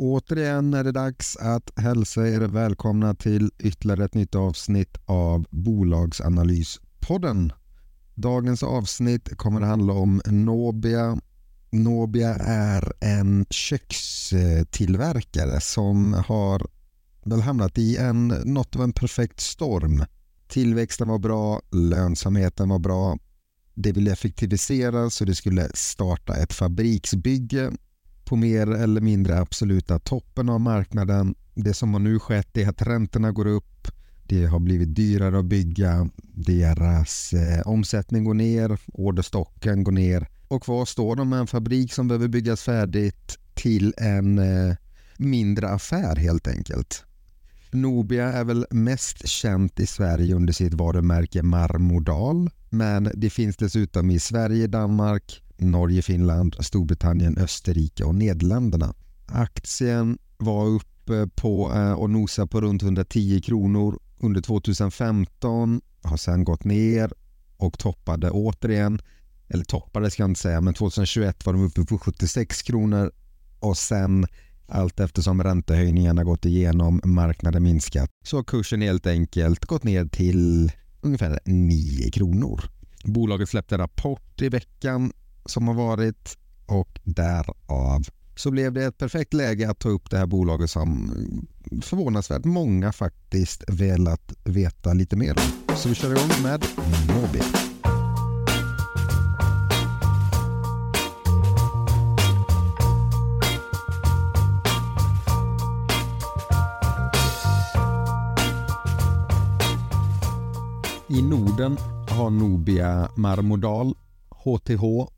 Återigen är det dags att hälsa er välkomna till ytterligare ett nytt avsnitt av Bolagsanalyspodden. Dagens avsnitt kommer att handla om Nobia. Nobia är en kökstillverkare som har väl hamnat i en, något av en perfekt storm. Tillväxten var bra, lönsamheten var bra. Det ville effektivisera så det skulle starta ett fabriksbygge på mer eller mindre absoluta toppen av marknaden. Det som har nu skett är att räntorna går upp. Det har blivit dyrare att bygga. Deras eh, omsättning går ner. Orderstocken går ner. Och kvar står de med en fabrik som behöver byggas färdigt till en eh, mindre affär helt enkelt. Nobia är väl mest känt i Sverige under sitt varumärke Marmodal. Men det finns dessutom i Sverige, Danmark, Norge, Finland, Storbritannien, Österrike och Nederländerna. Aktien var uppe på eh, och nosade på runt 110 kronor under 2015, har sen gått ner och toppade återigen, eller toppade ska jag inte säga, men 2021 var de uppe på 76 kronor och sen allt eftersom räntehöjningarna gått igenom, marknaden minskat, så har kursen helt enkelt gått ner till ungefär 9 kronor. Bolaget släppte rapport i veckan som har varit och därav så blev det ett perfekt läge att ta upp det här bolaget som förvånansvärt många faktiskt velat veta lite mer om. Så vi kör igång med Mobi. I Norden har Nobia Marmodal, HTH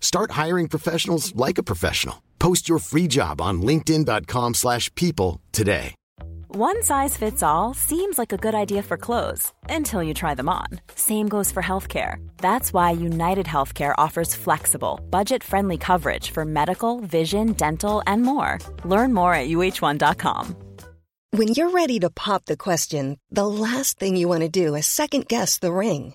Start hiring professionals like a professional. Post your free job on linkedin.com slash people today. One size fits all seems like a good idea for clothes until you try them on. Same goes for healthcare. That's why United Healthcare offers flexible, budget-friendly coverage for medical, vision, dental, and more. Learn more at uh1.com. When you're ready to pop the question, the last thing you want to do is second-guess the ring.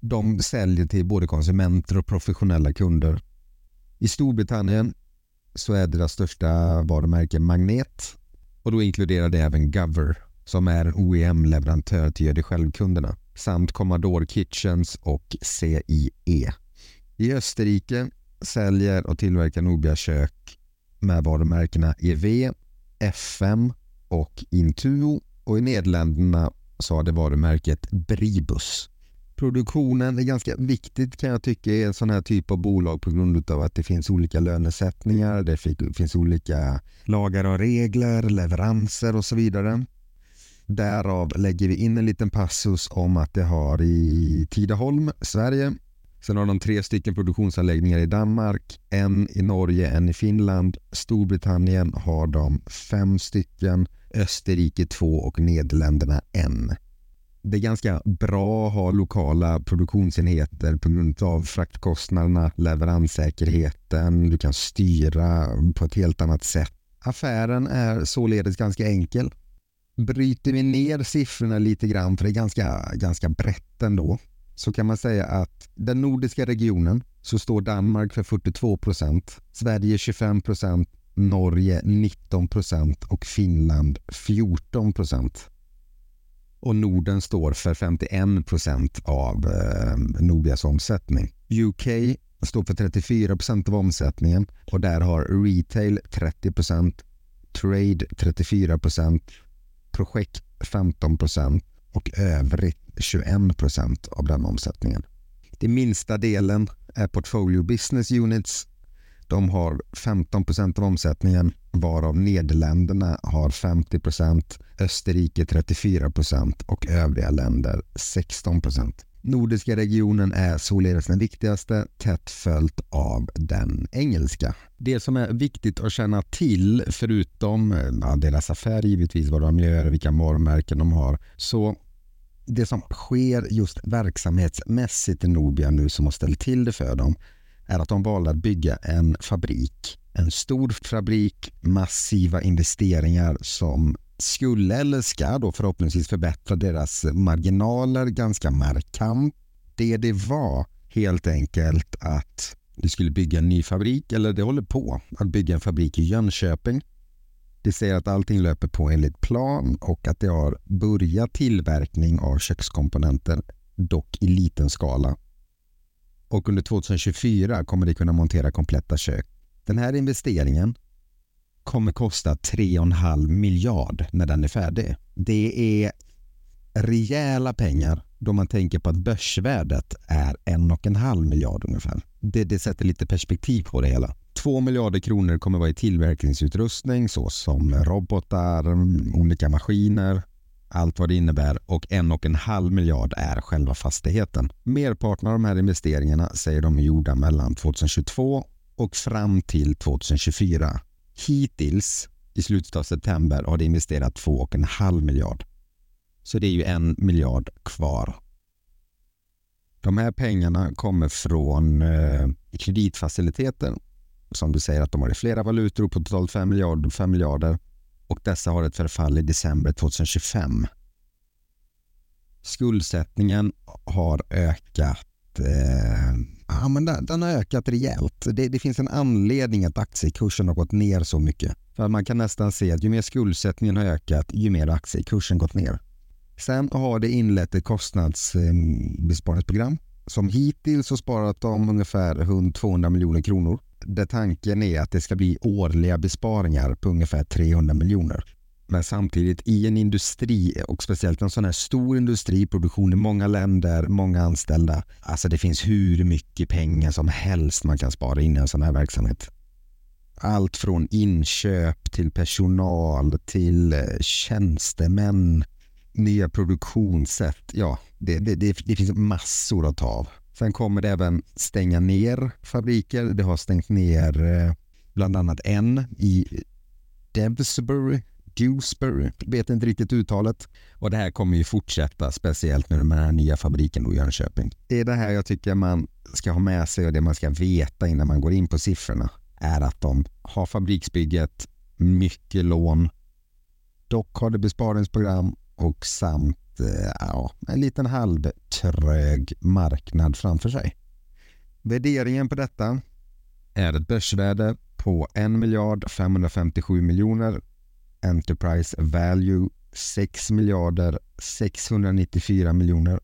De säljer till både konsumenter och professionella kunder. I Storbritannien så är deras största varumärke Magnet och då inkluderar det även Gover som är en OEM-leverantör till gör det själv-kunderna samt Commodore Kitchens och CIE. I Österrike säljer och tillverkar Nobia kök med varumärkena EV, FM och Intuo och i Nederländerna så har det varumärket Bribus. Produktionen är ganska viktigt kan jag tycka i en sån här typ av bolag på grund av att det finns olika lönesättningar, det finns olika lagar och regler, leveranser och så vidare. Därav lägger vi in en liten passus om att det har i Tidaholm, Sverige. Sen har de tre stycken produktionsanläggningar i Danmark, en i Norge, en i Finland. Storbritannien har de fem stycken, Österrike två och Nederländerna en det är ganska bra att ha lokala produktionsenheter på grund av fraktkostnaderna, leveranssäkerheten, du kan styra på ett helt annat sätt. Affären är således ganska enkel. Bryter vi ner siffrorna lite grann, för det är ganska, ganska brett ändå, så kan man säga att den nordiska regionen så står Danmark för 42 procent, Sverige 25 procent, Norge 19 procent och Finland 14 procent och Norden står för 51 procent av eh, Nobias omsättning. UK står för 34 procent av omsättningen och där har retail 30 procent, trade 34 procent, projekt 15 procent och övrigt 21 procent av den omsättningen. Den minsta delen är Portfolio Business Units. De har 15 procent av omsättningen varav Nederländerna har 50 procent, Österrike 34 procent och övriga länder 16 procent. Nordiska regionen är således den viktigaste, tätt följt av den engelska. Det som är viktigt att känna till, förutom ja, deras affär givetvis, vad de gör, vilka varumärken de har, så det som sker just verksamhetsmässigt i Nobia nu som har ställt till det för dem är att de valde att bygga en fabrik. En stor fabrik, massiva investeringar som skulle eller ska då förhoppningsvis förbättra deras marginaler ganska markant. Det det var helt enkelt att de skulle bygga en ny fabrik, eller det håller på att bygga en fabrik i Jönköping. Det säger att allting löper på enligt plan och att det har börjat tillverkning av kökskomponenter, dock i liten skala. Och under 2024 kommer de kunna montera kompletta kök. Den här investeringen kommer kosta 3,5 miljard när den är färdig. Det är rejäla pengar då man tänker på att börsvärdet är en och en halv miljard ungefär. Det, det sätter lite perspektiv på det hela. 2 miljarder kronor kommer vara i tillverkningsutrustning såsom robotar, olika maskiner, allt vad det innebär och en och en halv miljard är själva fastigheten. Merparten av de här investeringarna säger de är gjorda mellan 2022 och fram till 2024. Hittills i slutet av september har det investerat 2,5 miljard. Så det är ju en miljard kvar. De här pengarna kommer från eh, kreditfaciliteter som du säger att de har i flera valutor på totalt 5 miljarder, 5 miljarder och dessa har ett förfall i december 2025. Skuldsättningen har ökat eh, ja, men den, den, har ökat rejält. Det, det, finns en anledning att aktiekursen har gått ner så mycket. För man kan nästan se att ju mer skuldsättningen har ökat, ju mer aktiekursen gått ner. Sen har det inlett ett kostnadsbesparingsprogram eh, som hittills har sparat om ungefär 200 miljoner kronor. Där tanken är att det ska bli årliga besparingar på ungefär 300 miljoner. Men samtidigt i en industri och speciellt en sån här stor industriproduktion i många länder, många anställda. Alltså det finns hur mycket pengar som helst man kan spara in i en sån här verksamhet. Allt från inköp till personal till eh, tjänstemän, nya produktionssätt. Ja, det, det, det, det finns massor att ta av. Sen kommer det även stänga ner fabriker. Det har stängt ner eh, bland annat en i Devsbury Dewsbury, vet inte riktigt uttalet. Och det här kommer ju fortsätta, speciellt nu med den här nya fabriken i Jönköping. Det är det här jag tycker man ska ha med sig och det man ska veta innan man går in på siffrorna är att de har fabriksbygget, mycket lån. Dock har det besparingsprogram och samt Eh, ja, en liten halvtrög marknad framför sig. Värderingen på detta är ett börsvärde på 1 miljard 557 miljoner Enterprise Value 6 miljarder 694 miljoner.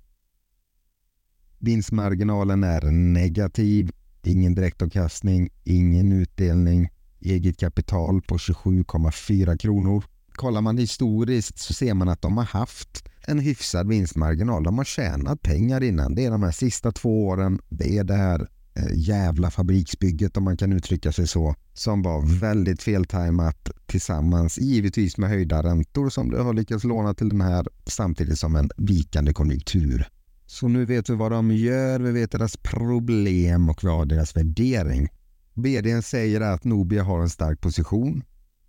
Vinstmarginalen är negativ, ingen direktavkastning, ingen utdelning, eget kapital på 27,4 kronor. Kollar man historiskt så ser man att de har haft en hyfsad vinstmarginal. De har tjänat pengar innan. Det är de här sista två åren. Det är det här eh, jävla fabriksbygget om man kan uttrycka sig så som var väldigt feltajmat tillsammans givetvis med höjda räntor som du har lyckats låna till den här samtidigt som en vikande konjunktur. Så nu vet vi vad de gör, vi vet deras problem och vi har deras värdering. VDn säger att Nobia har en stark position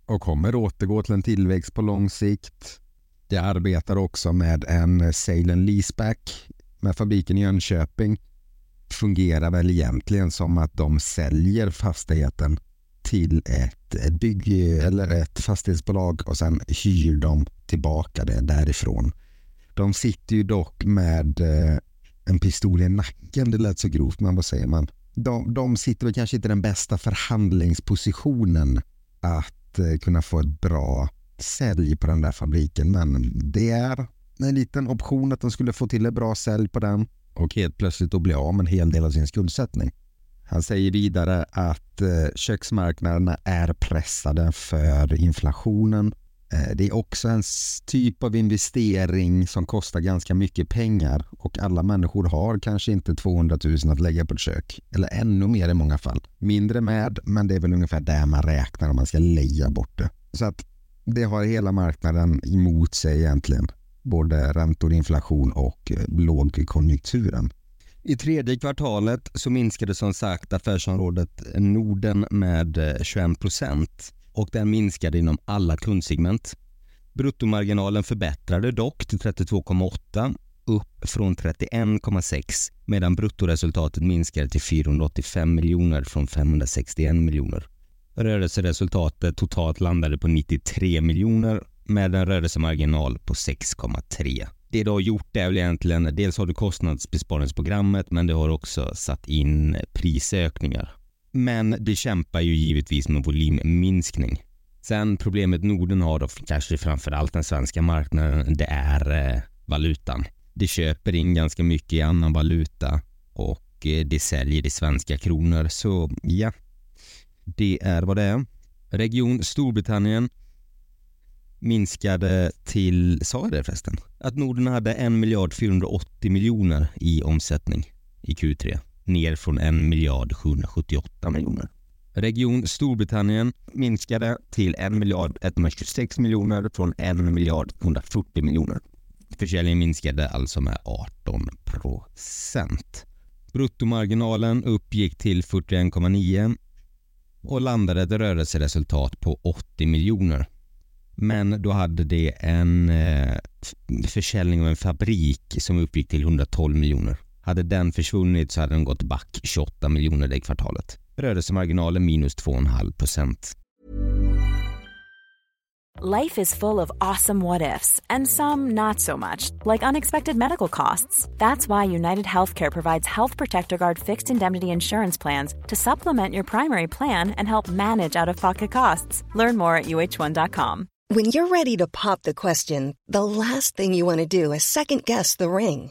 och kommer återgå till en tillväxt på lång sikt. Det arbetar också med en sale and leaseback med fabriken i Jönköping fungerar väl egentligen som att de säljer fastigheten till ett, bygg eller ett fastighetsbolag och sen hyr de tillbaka det därifrån. De sitter ju dock med eh, en pistol i nacken, det lät så grovt, men vad säger man? De, de sitter väl kanske inte i den bästa förhandlingspositionen att att eh, kunna få ett bra sälj på den där fabriken, men det är en liten option att de skulle få till ett bra sälj på den och helt plötsligt då bli av med en hel del av sin skuldsättning. Han säger vidare att eh, köksmarknaderna är pressade för inflationen Eh, det är också en typ av investering som kostar ganska mycket pengar och alla människor har kanske inte 200 000 att lägga på ett kök. Eller ännu mer i många fall. Mindre med, men det är väl ungefär där man räknar om man ska leja bort det. Så att det har hela marknaden emot sig egentligen. Både räntor, inflation och eh, lågkonjunkturen. I tredje kvartalet så minskade som sagt affärsområdet Norden med eh, 21 procent och den minskade inom alla kundsegment. Bruttomarginalen förbättrade dock till 32,8 upp från 31,6 medan bruttoresultatet minskade till 485 miljoner från 561 miljoner. Rörelseresultatet totalt landade på 93 miljoner med en rörelsemarginal på 6,3. Det du har gjort är väl egentligen, dels har du kostnadsbesparingsprogrammet men det har också satt in prisökningar. Men det kämpar ju givetvis med volymminskning. Sen problemet Norden har då kanske framförallt den svenska marknaden, det är eh, valutan. Det köper in ganska mycket i annan valuta och eh, det säljer i svenska kronor. Så ja, det är vad det är. Region Storbritannien minskade till, sa jag det förresten? Att Norden hade 1 miljard 480 miljoner i omsättning i Q3 ner från 1 miljard 778 miljoner. Region Storbritannien minskade till 1 miljard 126 miljoner från 1 miljard 140 miljoner. Försäljningen minskade alltså med 18 procent. Bruttomarginalen uppgick till 41,9 och landade ett rörelseresultat på 80 miljoner. Men då hade det en eh, försäljning av en fabrik som uppgick till 112 miljoner. Hade den försvunnit så hade den gått back 28 miljoner det kvartalet. Rörelsemarginalen minus 2,5 procent. Life is full of awesome what ifs and some not so much, like unexpected medical costs. That's why United Healthcare provides Health Protector Guard fixed indemnity insurance plans to supplement your primary plan and help manage out of pocket costs. Learn more at uh1.com. When you're ready to pop the question, the last thing you want to do is second guess the ring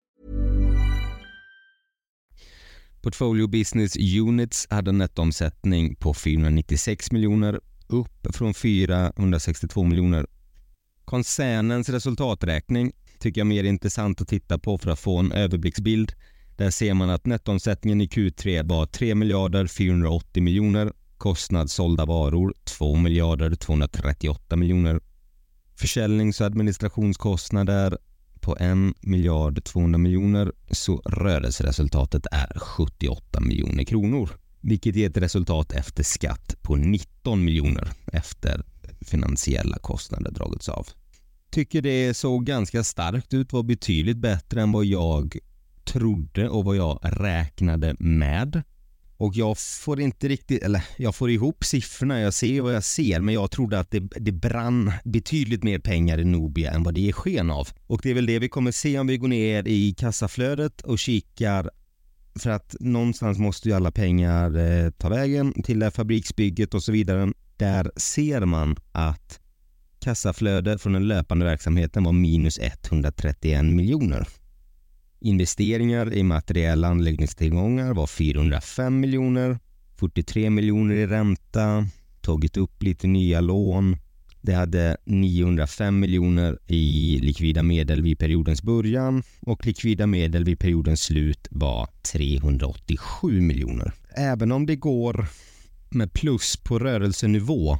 Portfolio Business Units hade en nettoomsättning på 496 miljoner, upp från 462 miljoner. Koncernens resultaträkning tycker jag är mer intressant att titta på för att få en överblicksbild. Där ser man att nettoomsättningen i Q3 var 3 miljarder 480 miljoner, kostnad sålda varor 2 miljarder 238 miljoner, försäljnings och administrationskostnader på 1 miljard 200 miljoner så rörelseresultatet är 78 miljoner kronor. Vilket ger ett resultat efter skatt på 19 miljoner efter finansiella kostnader dragits av. Tycker det såg ganska starkt ut, var betydligt bättre än vad jag trodde och vad jag räknade med. Och jag får inte riktigt, eller jag får ihop siffrorna, jag ser vad jag ser, men jag trodde att det, det brann betydligt mer pengar i Nobia än vad det är sken av. Och det är väl det vi kommer se om vi går ner i kassaflödet och kikar för att någonstans måste ju alla pengar eh, ta vägen till det här fabriksbygget och så vidare. Där ser man att kassaflödet från den löpande verksamheten var minus 131 miljoner. Investeringar i materiella anläggningstillgångar var 405 miljoner, 43 miljoner i ränta, tagit upp lite nya lån. Det hade 905 miljoner i likvida medel vid periodens början och likvida medel vid periodens slut var 387 miljoner. Även om det går med plus på rörelsenivå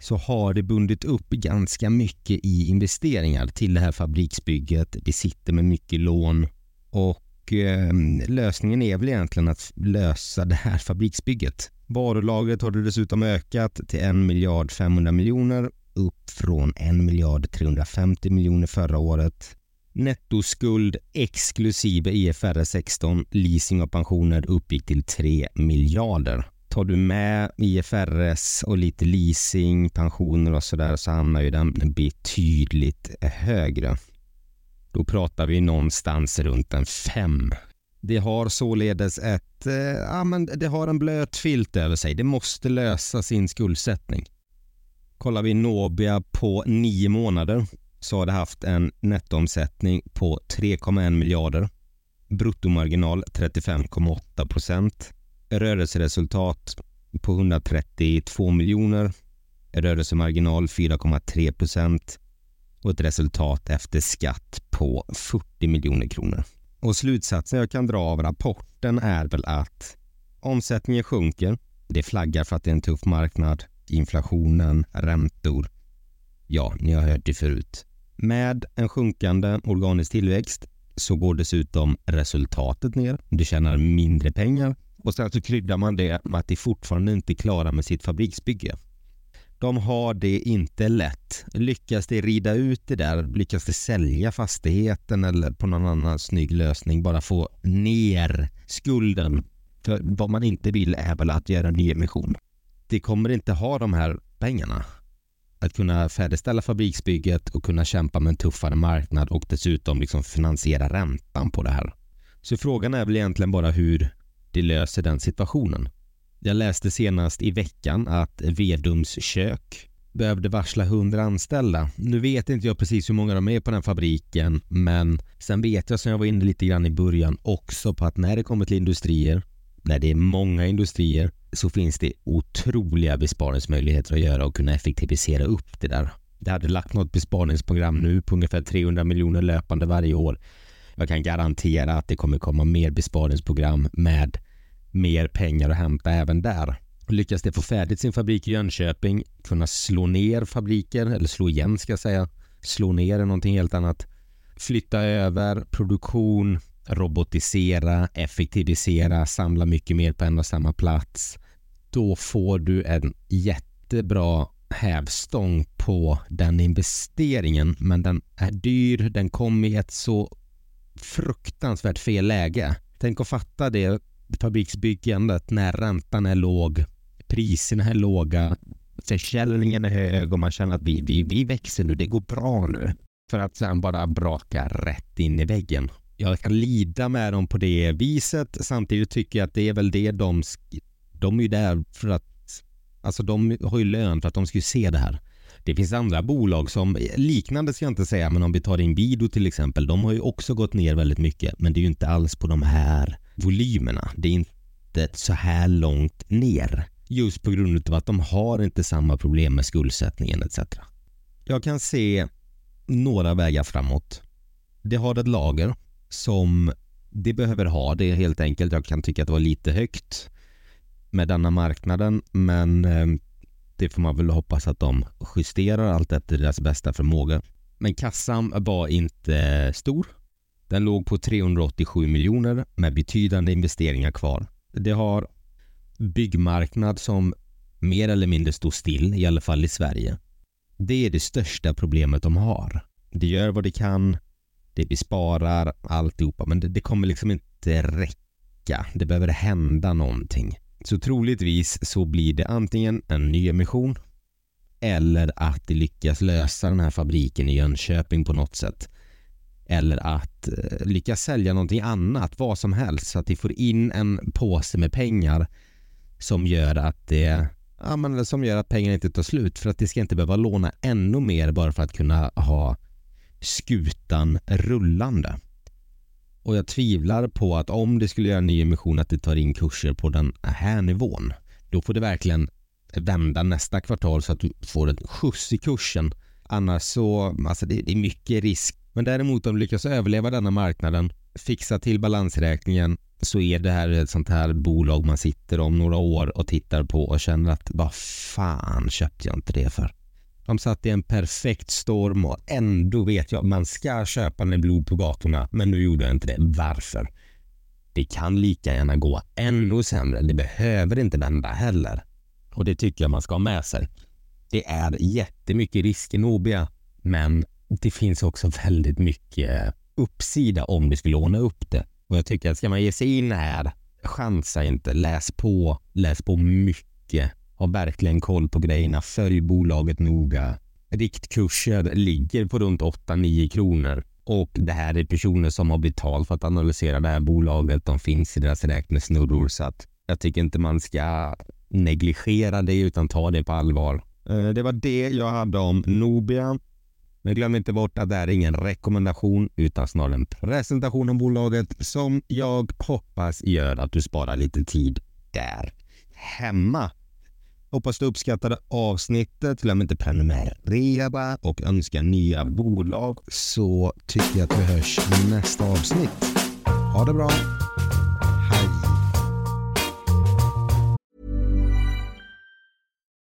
så har det bundit upp ganska mycket i investeringar till det här fabriksbygget. Det sitter med mycket lån och eh, lösningen är väl egentligen att lösa det här fabriksbygget. Varulagret har dessutom ökat till 1 miljard 500 miljoner upp från 1 miljard 350 miljoner förra året. Nettoskuld exklusive IFRS 16, leasing och pensioner uppgick till 3 miljarder. Tar du med IFRS och lite leasing, pensioner och sådär så hamnar ju den betydligt högre. Då pratar vi någonstans runt en 5. Det har således ett, eh, ja men det har en blöt filt över sig. Det måste lösa sin skuldsättning. Kollar vi Nobia på nio månader så har det haft en nettoomsättning på 3,1 miljarder. Bruttomarginal 35,8 procent. Rörelseresultat på 132 miljoner. Rörelsemarginal 4,3 procent och ett resultat efter skatt på 40 miljoner kronor. Och slutsatsen jag kan dra av rapporten är väl att omsättningen sjunker. Det flaggar för att det är en tuff marknad. Inflationen, räntor. Ja, ni har hört det förut. Med en sjunkande organisk tillväxt så går dessutom resultatet ner. Du tjänar mindre pengar och sen så kryddar man det med att de fortfarande inte är klara med sitt fabriksbygge. De har det inte lätt. Lyckas de rida ut det där, lyckas de sälja fastigheten eller på någon annan snygg lösning bara få ner skulden. För vad man inte vill är väl att göra en nyemission. De kommer inte ha de här pengarna. Att kunna färdigställa fabriksbygget och kunna kämpa med en tuffare marknad och dessutom liksom finansiera räntan på det här. Så frågan är väl egentligen bara hur de löser den situationen. Jag läste senast i veckan att Vedums kök behövde varsla 100 anställda. Nu vet inte jag precis hur många de är på den fabriken men sen vet jag som jag var inne lite grann i början också på att när det kommer till industrier, när det är många industrier så finns det otroliga besparingsmöjligheter att göra och kunna effektivisera upp det där. Det hade lagt något besparingsprogram nu på ungefär 300 miljoner löpande varje år. Jag kan garantera att det kommer komma mer besparingsprogram med mer pengar att hämta även där. Lyckas det få färdigt sin fabrik i Jönköping, kunna slå ner fabriker, eller slå igen ska jag säga, slå ner är någonting helt annat, flytta över produktion, robotisera, effektivisera, samla mycket mer på en och samma plats. Då får du en jättebra hävstång på den investeringen men den är dyr, den kom i ett så fruktansvärt fel läge. Tänk att fatta det fabriksbyggandet när räntan är låg, priserna är låga, försäljningen är hög och man känner att vi, vi, vi växer nu, det går bra nu. För att sen bara braka rätt in i väggen. Jag kan lida med dem på det viset. Samtidigt tycker jag att det är väl det de... De är ju där för att... Alltså de har ju lön för att de ska ju se det här. Det finns andra bolag som, liknande ska jag inte säga, men om vi tar Inwido till exempel, de har ju också gått ner väldigt mycket, men det är ju inte alls på de här volymerna. Det är inte så här långt ner. Just på grund av att de har inte samma problem med skuldsättningen etc. Jag kan se några vägar framåt. Det har ett lager som det behöver ha det helt enkelt. Jag kan tycka att det var lite högt med denna marknaden men eh, det får man väl hoppas att de justerar allt efter deras bästa förmåga. Men kassan var inte eh, stor. Den låg på 387 miljoner med betydande investeringar kvar. Det har byggmarknad som mer eller mindre står still, i alla fall i Sverige. Det är det största problemet de har. Det gör vad det kan, det besparar alltihopa, men det, det kommer liksom inte räcka. Det behöver hända någonting. Så troligtvis så blir det antingen en nyemission eller att de lyckas lösa den här fabriken i Jönköping på något sätt. Eller att eh, lyckas sälja någonting annat, vad som helst, så att de får in en påse med pengar som gör att det ja, men som gör att pengarna inte tar slut för att de ska inte behöva låna ännu mer bara för att kunna ha skutan rullande. Och jag tvivlar på att om det skulle göra en ny emission att det tar in kurser på den här nivån. Då får det verkligen vända nästa kvartal så att du får en skjuts i kursen. Annars så, alltså det, det är mycket risk. Men däremot om du lyckas överleva denna marknaden, fixa till balansräkningen, så är det här ett sånt här bolag man sitter om några år och tittar på och känner att vad fan köpte jag inte det för? De satt i en perfekt storm och ändå vet jag att man ska köpa med blod på gatorna, men nu gjorde jag inte det. Varför? Det kan lika gärna gå ännu sämre. Det behöver inte vända heller. Och det tycker jag man ska ha med sig. Det är jättemycket risk i Nobia, men det finns också väldigt mycket eh, uppsida om du skulle låna upp det. Och jag tycker att ska man ge sig in här, chansa inte. Läs på, läs på mycket. Ha verkligen koll på grejerna. Följ bolaget noga. Riktkurser ligger på runt 8-9 kronor och det här är personer som har betalt för att analysera det här bolaget. De finns i deras räknesnurror så att jag tycker inte man ska negligera det utan ta det på allvar. Eh, det var det jag hade om Nobia. Men glöm inte bort att det här är ingen rekommendation utan snarare en presentation om bolaget som jag hoppas gör att du sparar lite tid där hemma. Hoppas du uppskattade avsnittet. Glöm inte prenumerera och önska nya bolag så tycker jag att vi hörs i nästa avsnitt. Ha det bra.